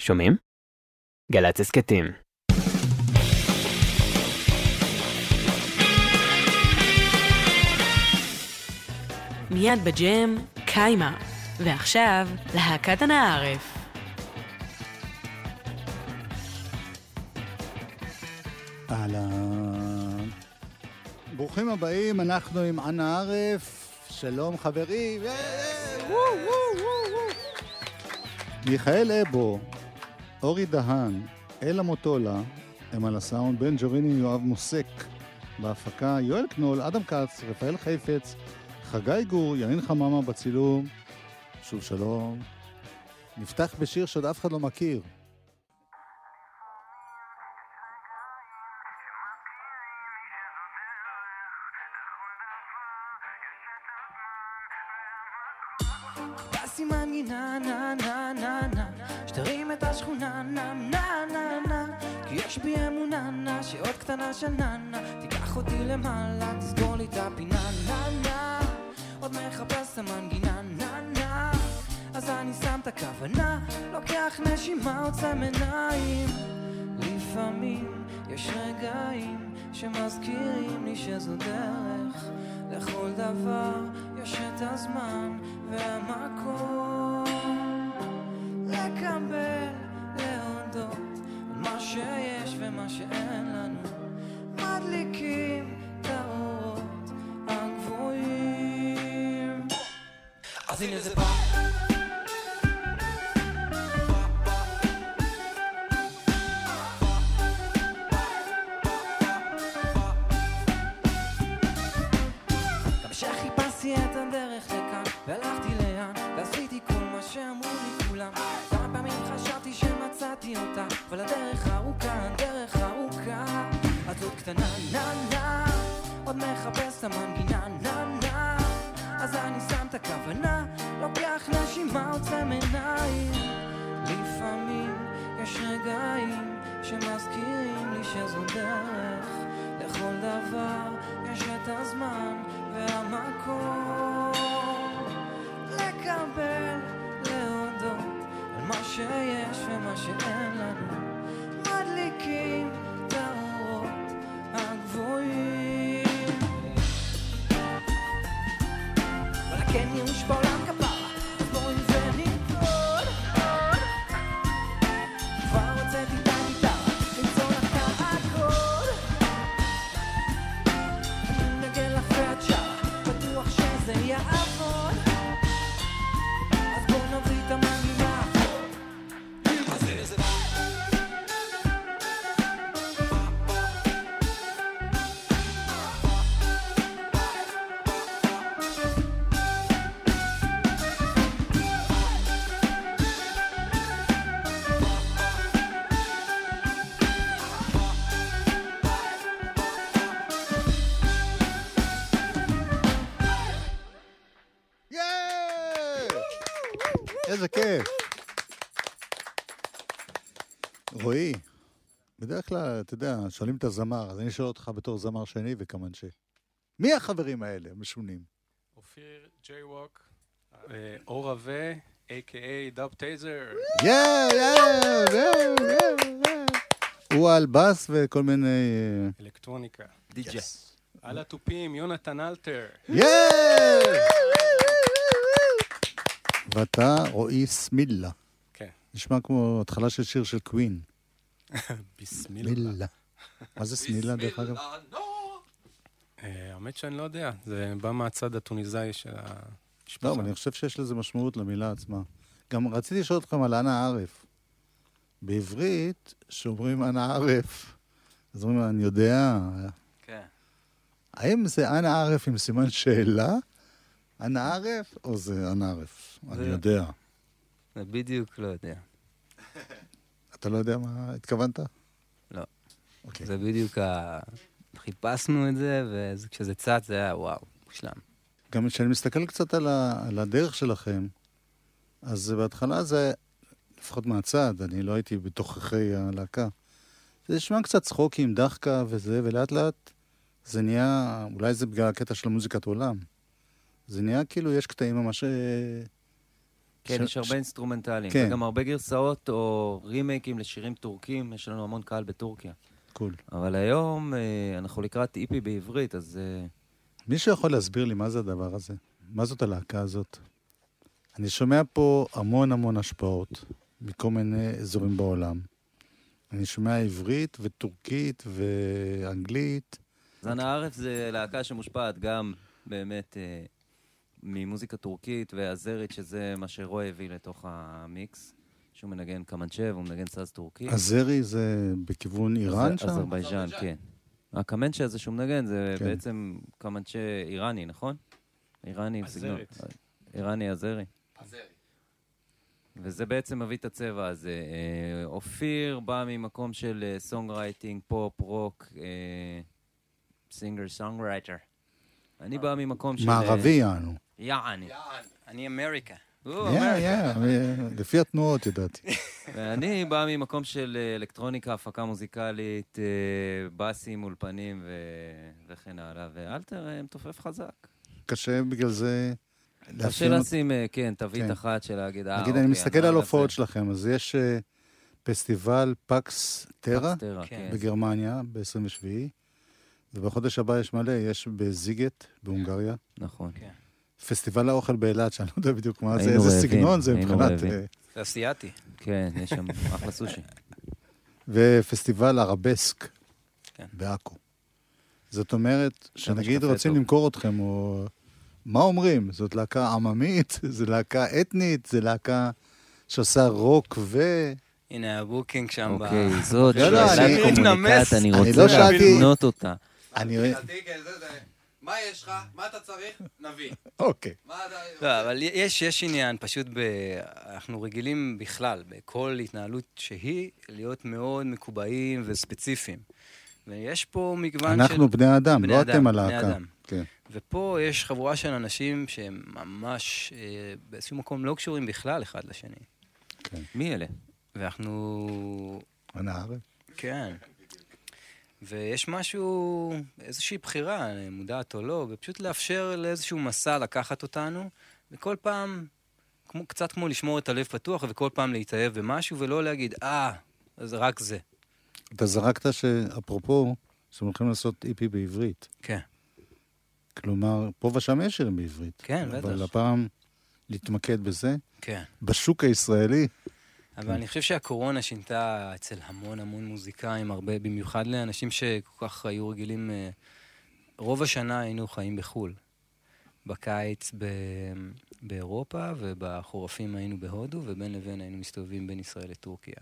שומעים? גל"צ הסכתים. מיד בג'ם, קיימה. ועכשיו, להקת הנערף. אהלן. ברוכים הבאים, אנחנו עם אנה ערף. שלום חברים. מיכאל אבו, אורי דהן, אלה מוטולה, הם על הסאונד, בן ג'וריני, יואב מוסק. בהפקה יואל קנול, אדם כץ, רפאל חיפץ, חגי גור, ינין חממה בצילום. שוב שלום. נפתח בשיר שעוד אף אחד לא מכיר. נה נה נה נה שתרים את השכונה נה נה נה נה. כי יש בי אמונה נה שעוד קטנה של ננה תיקח אותי למעלה תסגור לי את הפינה נה נה. עוד מחפש המנגינה נה נה. אז אני שם את הכוונה לוקח נשימה עוצם עיניים. לפעמים יש רגעים שמזכירים לי שזו דרך. לכל דבר יש את הזמן והמקום לקבל, להודות מה שיש ומה שאין לנו. מדליקים את האורות הגבוהים. אז הנה זה בא והמקום לקבל, להודות על מה שיש ומה שאין לנו. מדליקים את האורות הגבוהים. אבל כן ייאוש כלל, אתה יודע, שואלים את הזמר, אז אני שואל אותך בתור זמר שני וכמנשה. מי החברים האלה, המשונים? אופיר ג'יי ווק, אור רווה, a.k.a דאב טייזר. יאיי, יאיי, יאיי. הוא על בס וכל מיני... אה, אלקטרוניקה. די.ג'יי. על התופים, יונתן אלתר. יאיי! ואתה רועי סמילה. כן. נשמע כמו התחלה של שיר של קווין. ביסמילה. סמילה. מה זה סמילה, דרך אגב? אה, האמת שאני לא יודע, זה בא מהצד הטוניסאי של המשפחה. לא, אבל אני חושב שיש לזה משמעות למילה עצמה. גם רציתי לשאול אתכם על אנה ערף. בעברית, כשאומרים אנה ערף, אז אומרים, אני יודע. כן. האם זה אנה ערף עם סימן שאלה? אנה ערף, או זה אנה ערף? אני יודע. זה בדיוק לא יודע. אתה לא יודע מה התכוונת? לא. אוקיי. זה בדיוק ה... חיפשנו את זה, וכשזה צץ זה היה וואו, מושלם. גם כשאני מסתכל קצת על, ה, על הדרך שלכם, אז בהתחלה זה, לפחות מהצד, אני לא הייתי בתוככי הלהקה, זה נשמע קצת צחוקים, דחקה וזה, ולאט לאט זה נהיה, אולי זה בגלל הקטע של המוזיקת עולם, זה נהיה כאילו, יש קטעים ממש אה, כן, ש- יש הרבה אינסטרומנטליים. כן. וגם הרבה גרסאות או רימייקים לשירים טורקים, יש לנו המון קהל בטורקיה. Cool. אבל היום אה, אנחנו לקראת EP בעברית, אז אה, מישהו יכול להסביר לי מה זה הדבר הזה? מה זאת הלהקה הזאת? אני שומע פה המון המון השפעות מכל מיני אזורים בעולם. אני שומע עברית וטורקית ואנגלית. זן הארץ זה להקה שמושפעת גם באמת אה, ממוזיקה טורקית ואזרית, שזה מה שרוי הביא לתוך המיקס. שהוא מנגן קמנצ'ה והוא מנגן סאז טורקי. הזרי זה בכיוון איראן שם? אזרבייג'אן, כן. הקמנצ'ה הזה שהוא מנגן זה כן. בעצם קמנצ'ה איראני, נכון? איראני בסגנון. אזרית. איראני אזרי. וזה בעצם מביא את הצבע הזה. אה, אופיר בא ממקום של songwriting, פופ, רוק, singer, songwriter. אני בא ממקום של... מערבי יענו. יעני. אני אמריקה. יא, יא, לפי התנועות ידעתי. ואני בא ממקום של אה, אלקטרוניקה, הפקה מוזיקלית, אה, באסים, אולפנים ו- וכן הלאה, ואלתר אה, מתופף חזק. קשה בגלל זה קשה לאפיין. לשים, כן, תווית כן. אחת של להגיד, אה, נגיד, אוקיי, אני מסתכל על הופעות. שלכם, אז יש פסטיבל פקס טרה כן. כן. בגרמניה, ב-27, ובחודש הבא יש מלא, יש בזיגט, בהונגריה. נכון. כן. פסטיבל האוכל באילת, שאני לא יודע בדיוק מה זה, איזה רעבים, סגנון זה מבחינת... אה, זה אסיאתי. כן, יש שם אחלה סושי. ופסטיבל ערבסק כן. בעכו. זאת אומרת, שנגיד רוצים טוב. למכור אתכם, או... מה אומרים? זאת להקה עממית? זו להקה אתנית? זו להקה שעושה רוק ו... הנה ה booking שם. ב- אוקיי, זאת לא, לא, שאלת אני- קומוניקט, אני רוצה לא שאלתי- להבנות אותה. אני... מה יש לך? מה אתה צריך? נביא. אוקיי. מה אתה... לא, אבל יש, יש עניין, פשוט ב... אנחנו רגילים בכלל, בכל התנהלות שהיא, להיות מאוד מקובעים וספציפיים. ויש פה מגוון של... אנחנו בני אדם, בני לא אדם, אתם בני הלהקה. אדם. כן. ופה יש חבורה של אנשים שהם ממש אה, באיזשהו מקום לא קשורים בכלל אחד לשני. מי אלה? ואנחנו... הנהר. כן. ויש משהו, איזושהי בחירה, מודעת או לא, ופשוט לאפשר לאיזשהו מסע לקחת אותנו, וכל פעם, כמו, קצת כמו לשמור את הלב פתוח, וכל פעם להתאהב במשהו, ולא להגיד, אה, אז רק זה. אתה זרקת שאפרופו, שאתם הולכים לעשות איפי בעברית. כן. כלומר, פה ושם יש שירים בעברית. כן, אבל בטח. הפעם להתמקד בזה. כן. בשוק הישראלי, אבל אני חושב שהקורונה שינתה אצל המון המון מוזיקאים, הרבה, במיוחד לאנשים שכל כך היו רגילים... אה, רוב השנה היינו חיים בחו"ל. בקיץ ב... באירופה, ובחורפים היינו בהודו, ובין לבין היינו מסתובבים בין ישראל לטורקיה.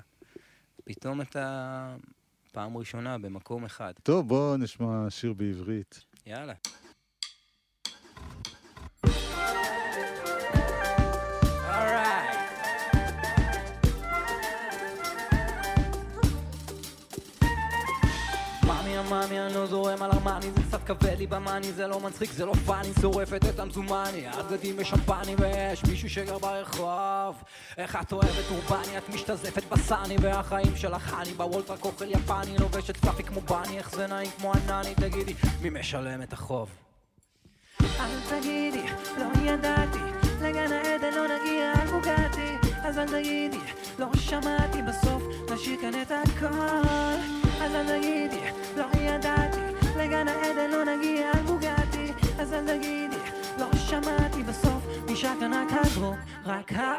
פתאום אתה פעם ראשונה במקום אחד. טוב, בואו נשמע שיר בעברית. יאללה. מאמי אני לא זורם על ארמני זה קצת כבד לי במאני זה לא מצחיק זה לא פאני שורפת את המזומני הבגדים ושמפני ויש מישהו שגר ברחוב. איך את אוהבת אורבני את משתזפת בסאני והחיים שלך אני בוולטרק אוכל יפני לובשת פלאפי כמו בני איך זה נעים כמו ענני תגידי מי משלם את החוב? אל תגידי, לא ידעתי, לגן העדן לא נגיע על בוגטי, אז אל תגידי, לא שמעתי בסוף, נשאיר כאן את הכל. אז אל תגידי, לא ידעתי, לגן העדן לא נגיע על בוגטי, אז אל תגידי, לא שמעתי בסוף, נשאר כאן רק הדרום, רק ה...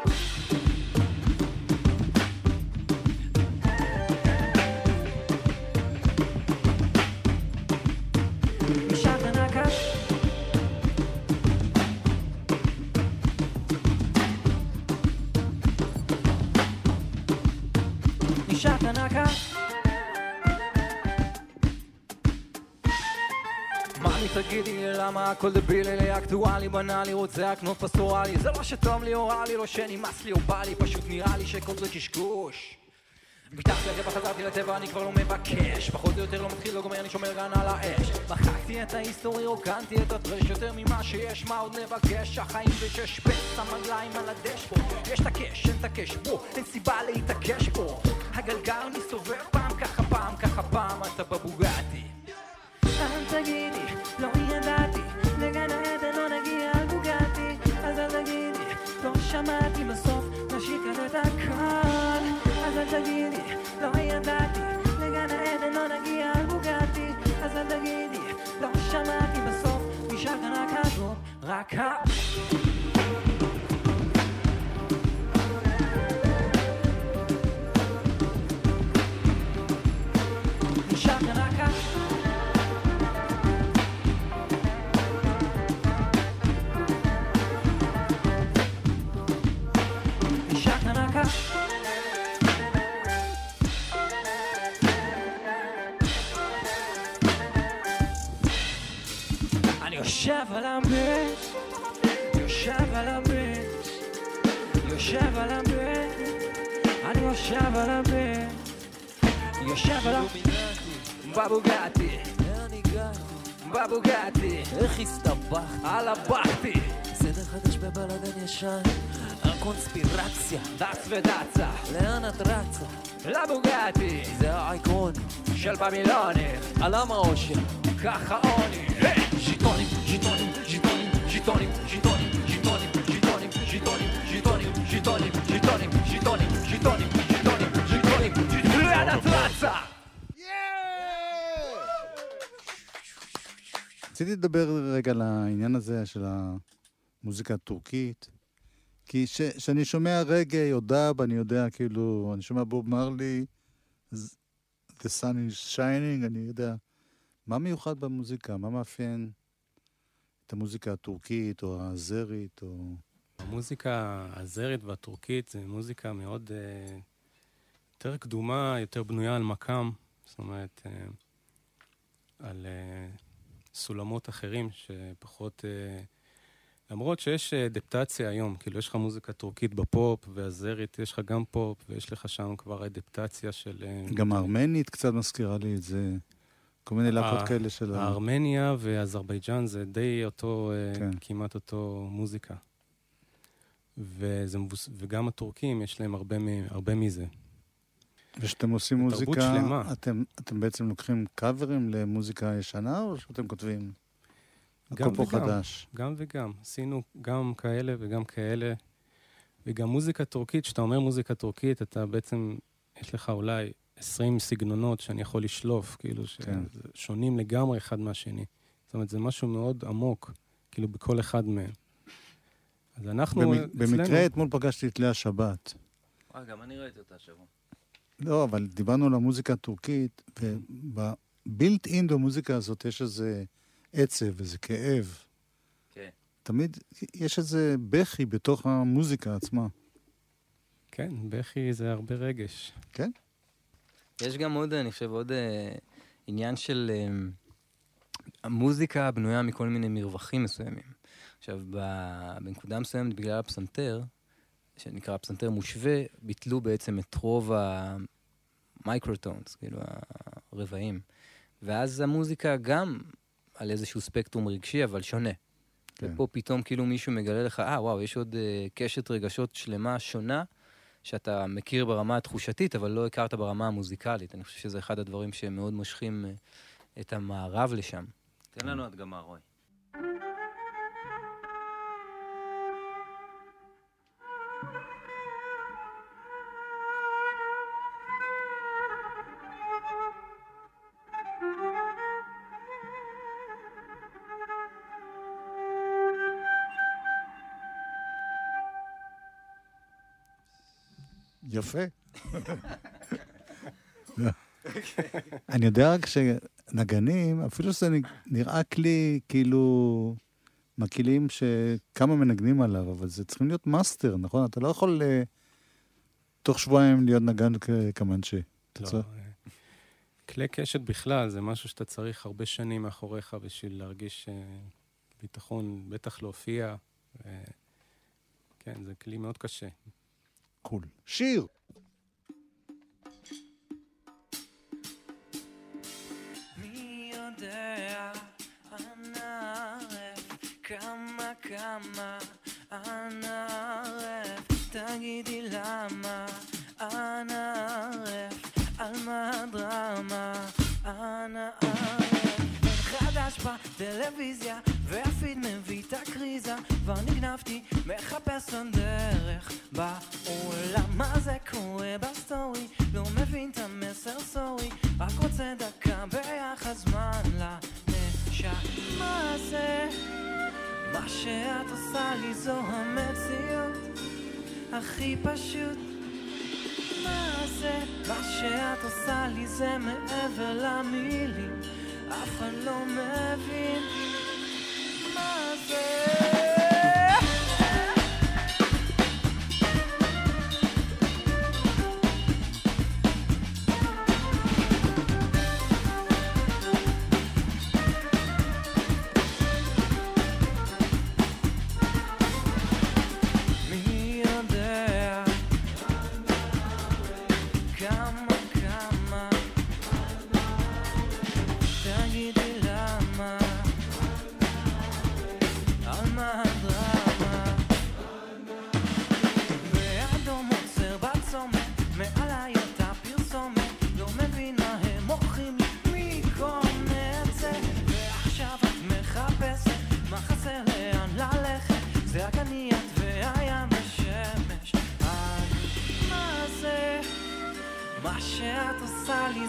למה הכל דבילי לי אקטואלי בנאלי רוצה לקנות פסטורלי. זה לא שטוב לי או רע לי לא שנמאס לי או בא לי פשוט נראה לי שכל זה קשקוש. ביטחתי לטבע חזרתי לטבע אני כבר לא מבקש. פחות או יותר לא מתחיל לא גומר אני שומר כאן על האש. מחקתי את ההיסטורי רוקנתי את הטרש יותר ממה שיש מה עוד נבקש החיים בשש פס המגליים על הדשבורד יש את הקש אין את הקש בוא אין סיבה להתעקש פה. הגלגל מסתובב פעם ככה פעם ככה פעם אתה בבוגטי. אל תגידי, לא לאבן לא נגיע על בוגטי, אז אל תגידי, לא שמעתי בסוף, נשיק עד את הכל. אז אל תגידי, לא ידעתי, לגן העדן לא נגיע על בוגטי, אז אל תגידי, לא שמעתי בסוף, נשאר כאן רק הדרום, רק ה... בבוגטי, בבוגטי, איך הסתבכת? על הבכתי, סדר חדש בבלאגן ישן, הקונספירציה, דץ ודצה, לאן את רצה? לבוגטי, זה העקרון, של במילונים, על עם האושר. ככה עוני, רציתי לדבר רגע על העניין הזה של המוזיקה הטורקית, כי כשאני שומע רגעי או דאב, אני יודע, כאילו, אני שומע בוב מרלי, The sun is shining, אני יודע. מה מיוחד במוזיקה? מה מאפיין את המוזיקה הטורקית או האזרית או... המוזיקה האזרית והטורקית זה מוזיקה מאוד אה, יותר קדומה, יותר בנויה על מקאם, זאת אומרת, אה, על אה, סולמות אחרים שפחות... אה, למרות שיש אה, אדפטציה היום, כאילו יש לך מוזיקה טורקית בפופ, ואזרית יש לך גם פופ, ויש לך שם כבר אדפטציה של... אה, גם הארמנית קצת מזכירה לי את זה, כל מיני להקות כאלה של... הארמניה ואזרבייג'אן זה די אותו, כן. כמעט אותו מוזיקה. וזה מבוס... וגם הטורקים, יש להם הרבה, מ... הרבה מזה. וכשאתם עושים מוזיקה, שלמה. אתם, אתם בעצם לוקחים קאברים למוזיקה ישנה, או שאתם כותבים? גם הכל פה וגם. חדש. גם וגם. עשינו גם כאלה וגם כאלה. וגם מוזיקה טורקית, כשאתה אומר מוזיקה טורקית, אתה בעצם, יש לך אולי 20 סגנונות שאני יכול לשלוף, כאילו, כן. ששונים לגמרי אחד מהשני. זאת אומרת, זה משהו מאוד עמוק, כאילו, בכל אחד מהם. אז אנחנו, במ- אצלנו... במקרה אתמול פגשתי את לאה שבת. וואי, גם אני ראיתי אותה השבוע. לא, אבל דיברנו על המוזיקה הטורקית, ובבילט אין במוזיקה הזאת יש איזה עצב, איזה כאב. כן. תמיד יש איזה בכי בתוך המוזיקה עצמה. כן, בכי זה הרבה רגש. יש גם עוד, אני חושב, עוד אה, עניין של אה, המוזיקה בנויה מכל מיני מרווחים מסוימים. עכשיו, בנקודה מסוימת, בגלל הפסנתר, שנקרא פסנתר מושווה, ביטלו בעצם את רוב ה microtones, כאילו הרבעים. ואז המוזיקה גם על איזשהו ספקטרום רגשי, אבל שונה. כן. ופה פתאום כאילו מישהו מגלה לך, אה, וואו, יש עוד אה, קשת רגשות שלמה שונה, שאתה מכיר ברמה התחושתית, אבל לא הכרת ברמה המוזיקלית. אני חושב שזה אחד הדברים שמאוד מושכים אה, את המערב לשם. תן לנו הדגמה, רוי. יפה. אני יודע רק שנגנים, אפילו שזה נראה כלי כאילו מהכלים שכמה מנגנים עליו, אבל זה צריכים להיות מאסטר, נכון? אתה לא יכול אה, תוך שבועיים להיות נגן כ- קמנצ'ה. אתה לא, צריך- אה, כלי קשת בכלל זה משהו שאתה צריך הרבה שנים מאחוריך בשביל להרגיש אה, ביטחון, בטח להופיע. אה, כן, זה כלי מאוד קשה. קול. שיר! יודע, אנא ערף, כמה כמה, אנא ערף, תגידי למה, אנא ערף, על מה הדרמה, אנא ערף, אין חדש בטלוויזיה, והפיד מביא את הקריזה, כבר נגנבתי, מחפש עוד דרך בעולם, מה זה קורה בסטורי, לא מבין את המסר סורי, רק רוצה דקה ביחד זמן לנשמה זה מה שאת עושה לי זו המציאות הכי פשוט מה זה? מה שאת עושה לי זה מעבר למילים אף אחד לא מבין מה זה? כמה,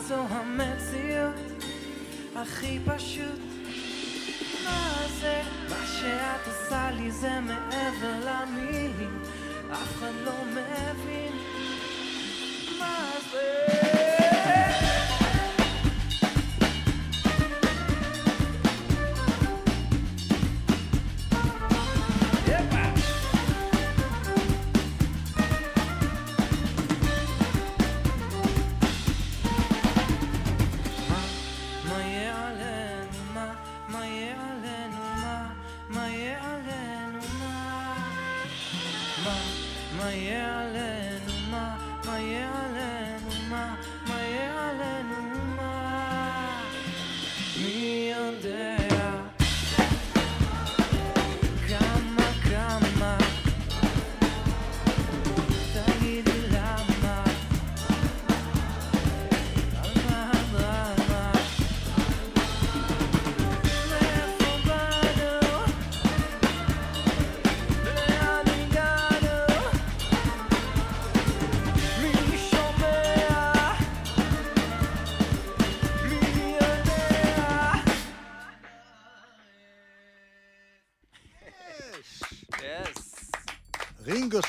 זו המציאות הכי פשוט מה זה? מה שאת עושה לי זה מעבר למילים אף אחד לא מבין מה זה?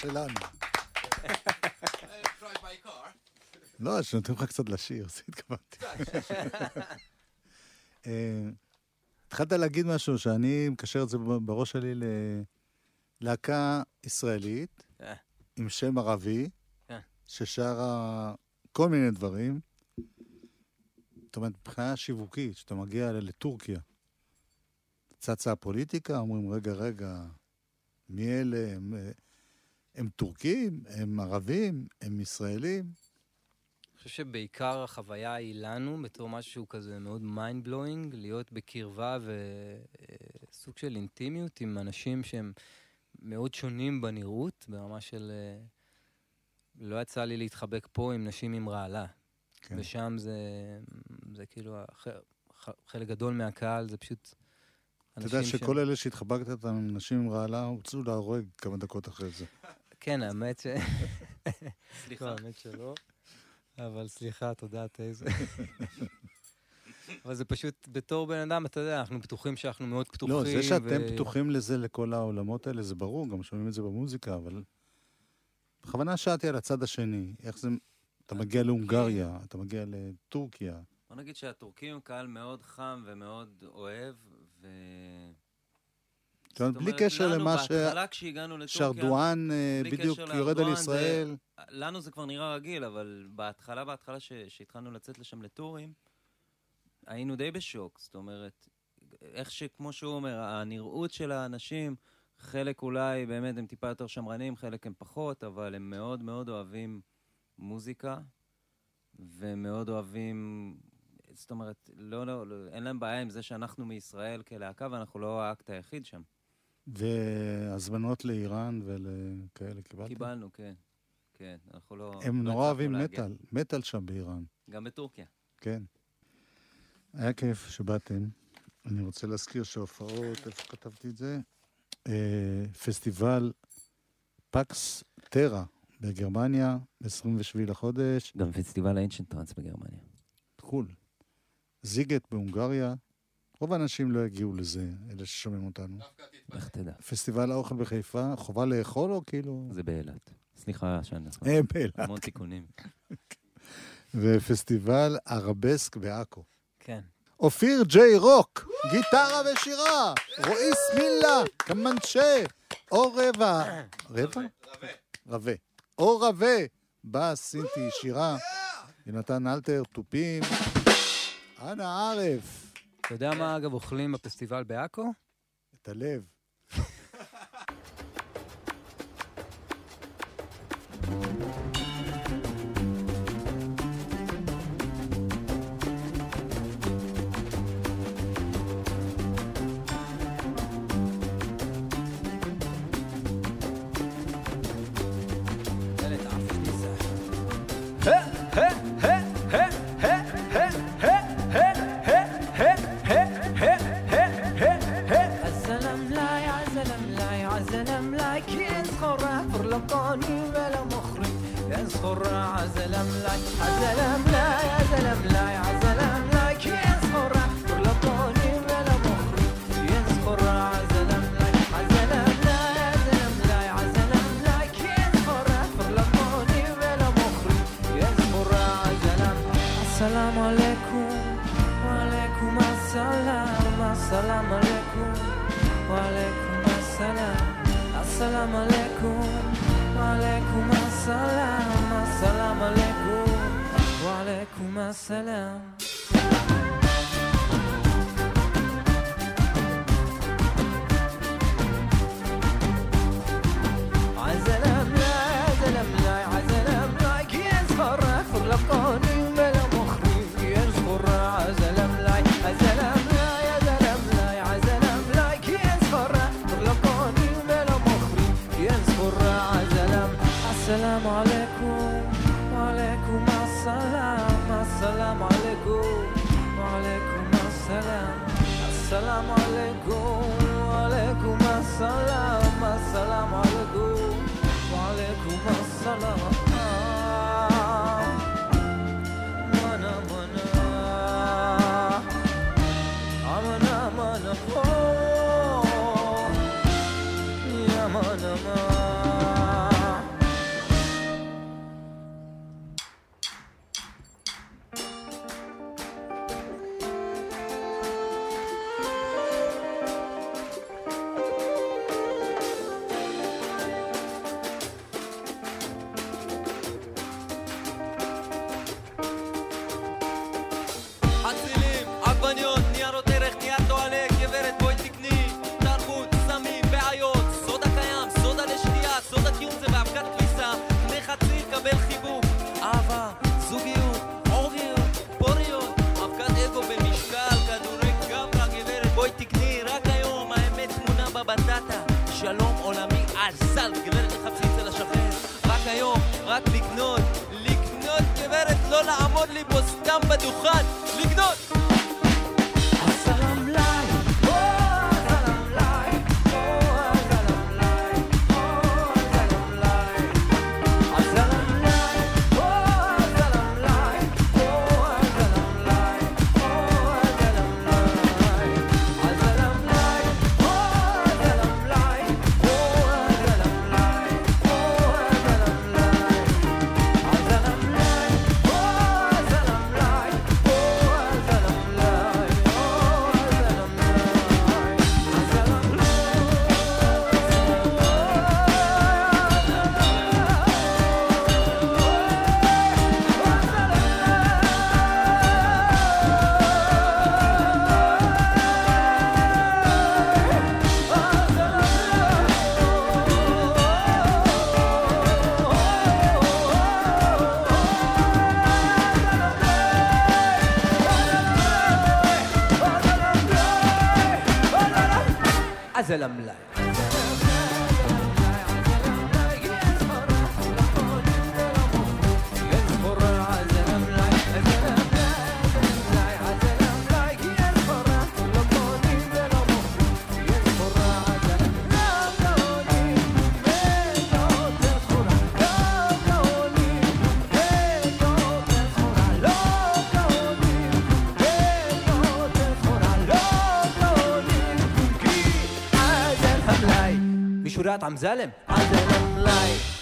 שלנו. לא, שנותנים לך קצת לשיר, זה התכוונתי. אה, התחלת להגיד משהו שאני מקשר את זה בראש שלי ללהקה ישראלית אה. עם שם ערבי, אה. ששרה כל מיני דברים. זאת אומרת, מבחינה שיווקית, כשאתה מגיע לטורקיה, צצה הפוליטיקה, אומרים, רגע, רגע, מי אלה? הם, אה, טורקים? הם ערבים? הם ישראלים? אני חושב שבעיקר החוויה היא לנו, בתור משהו כזה מאוד mind blowing, להיות בקרבה וסוג של אינטימיות עם אנשים שהם מאוד שונים בנראות, ברמה של... אה, לא יצא לי להתחבק פה עם נשים עם רעלה. כן. ושם זה, זה כאילו, חלק גדול מהקהל זה פשוט אתה יודע שכל אלה שהתחבקת איתם, עם נשים עם רעלה, הוצאו להורג כמה דקות אחרי זה. כן, האמת ש... סליחה. לא, האמת שלא. אבל סליחה, תודה, טייזר. אבל זה פשוט, בתור בן אדם, אתה יודע, אנחנו בטוחים שאנחנו מאוד פתוחים. לא, זה שאתם ו- פתוחים לזה, לכל העולמות האלה, זה ברור, גם שומעים את זה במוזיקה, אבל... בכוונה שאלתי על הצד השני, איך זה... אתה מגיע להונגריה, אתה מגיע לטורקיה. בוא נגיד שהטורקים הם קהל מאוד חם ומאוד אוהב, ו... זאת אומרת, בלי קשר למה ש-. שרדואן אה, בדיוק יורד על ישראל. זה- לנו זה כבר נראה רגיל, אבל בהתחלה, בהתחלה ש- שהתחלנו לצאת לשם לטורים, היינו די בשוק. זאת אומרת, איך שכמו שהוא אומר, הנראות של האנשים, חלק אולי באמת הם טיפה יותר שמרנים, חלק הם פחות, אבל הם מאוד מאוד אוהבים מוזיקה, ומאוד אוהבים... זאת אומרת, לא, לא, לא, אין להם בעיה עם זה שאנחנו מישראל כלהקה, ואנחנו לא האקט היחיד שם. והזמנות לאיראן ולכאלה קיבלת? קיבלנו, כן. כן, אנחנו לא... הם לא נורא אוהבים. מטאל, מטאל שם באיראן, גם בטורקיה. כן. היה כיף שבאתם. אני רוצה להזכיר שההופעות, איפה כתבתי את זה? אה, פסטיבל פקס טרה בגרמניה, ב-27 לחודש, גם פסטיבל האנשנט טראנס בגרמניה. חו"ל. זיגט בהונגריה, רוב האנשים לא יגיעו לזה, אלה ששומעים אותנו. איך תדע? פסטיבל האוכל בחיפה, חובה לאכול או כאילו... זה באילת. סליחה שאני נכון. אה, באילת. המון תיקונים. ופסטיבל ערבסק בעכו. כן. אופיר ג'יי רוק, גיטרה ושירה, רועי סמילה, קמנצ'ה, אור רבע, רבע? רבה. אור רבה, בס, סינטי, שירה, יונתן אלתר, תופים, אנה ערף, אתה יודע מה, אגב, אוכלים בפסטיבל בעכו? את הלב. السلام عليكم وعليكم السلام السلام عليكم وعليكم السلام السلام عليكم وعليكم السلام وسلم كانت عم زلم عم زلم لايك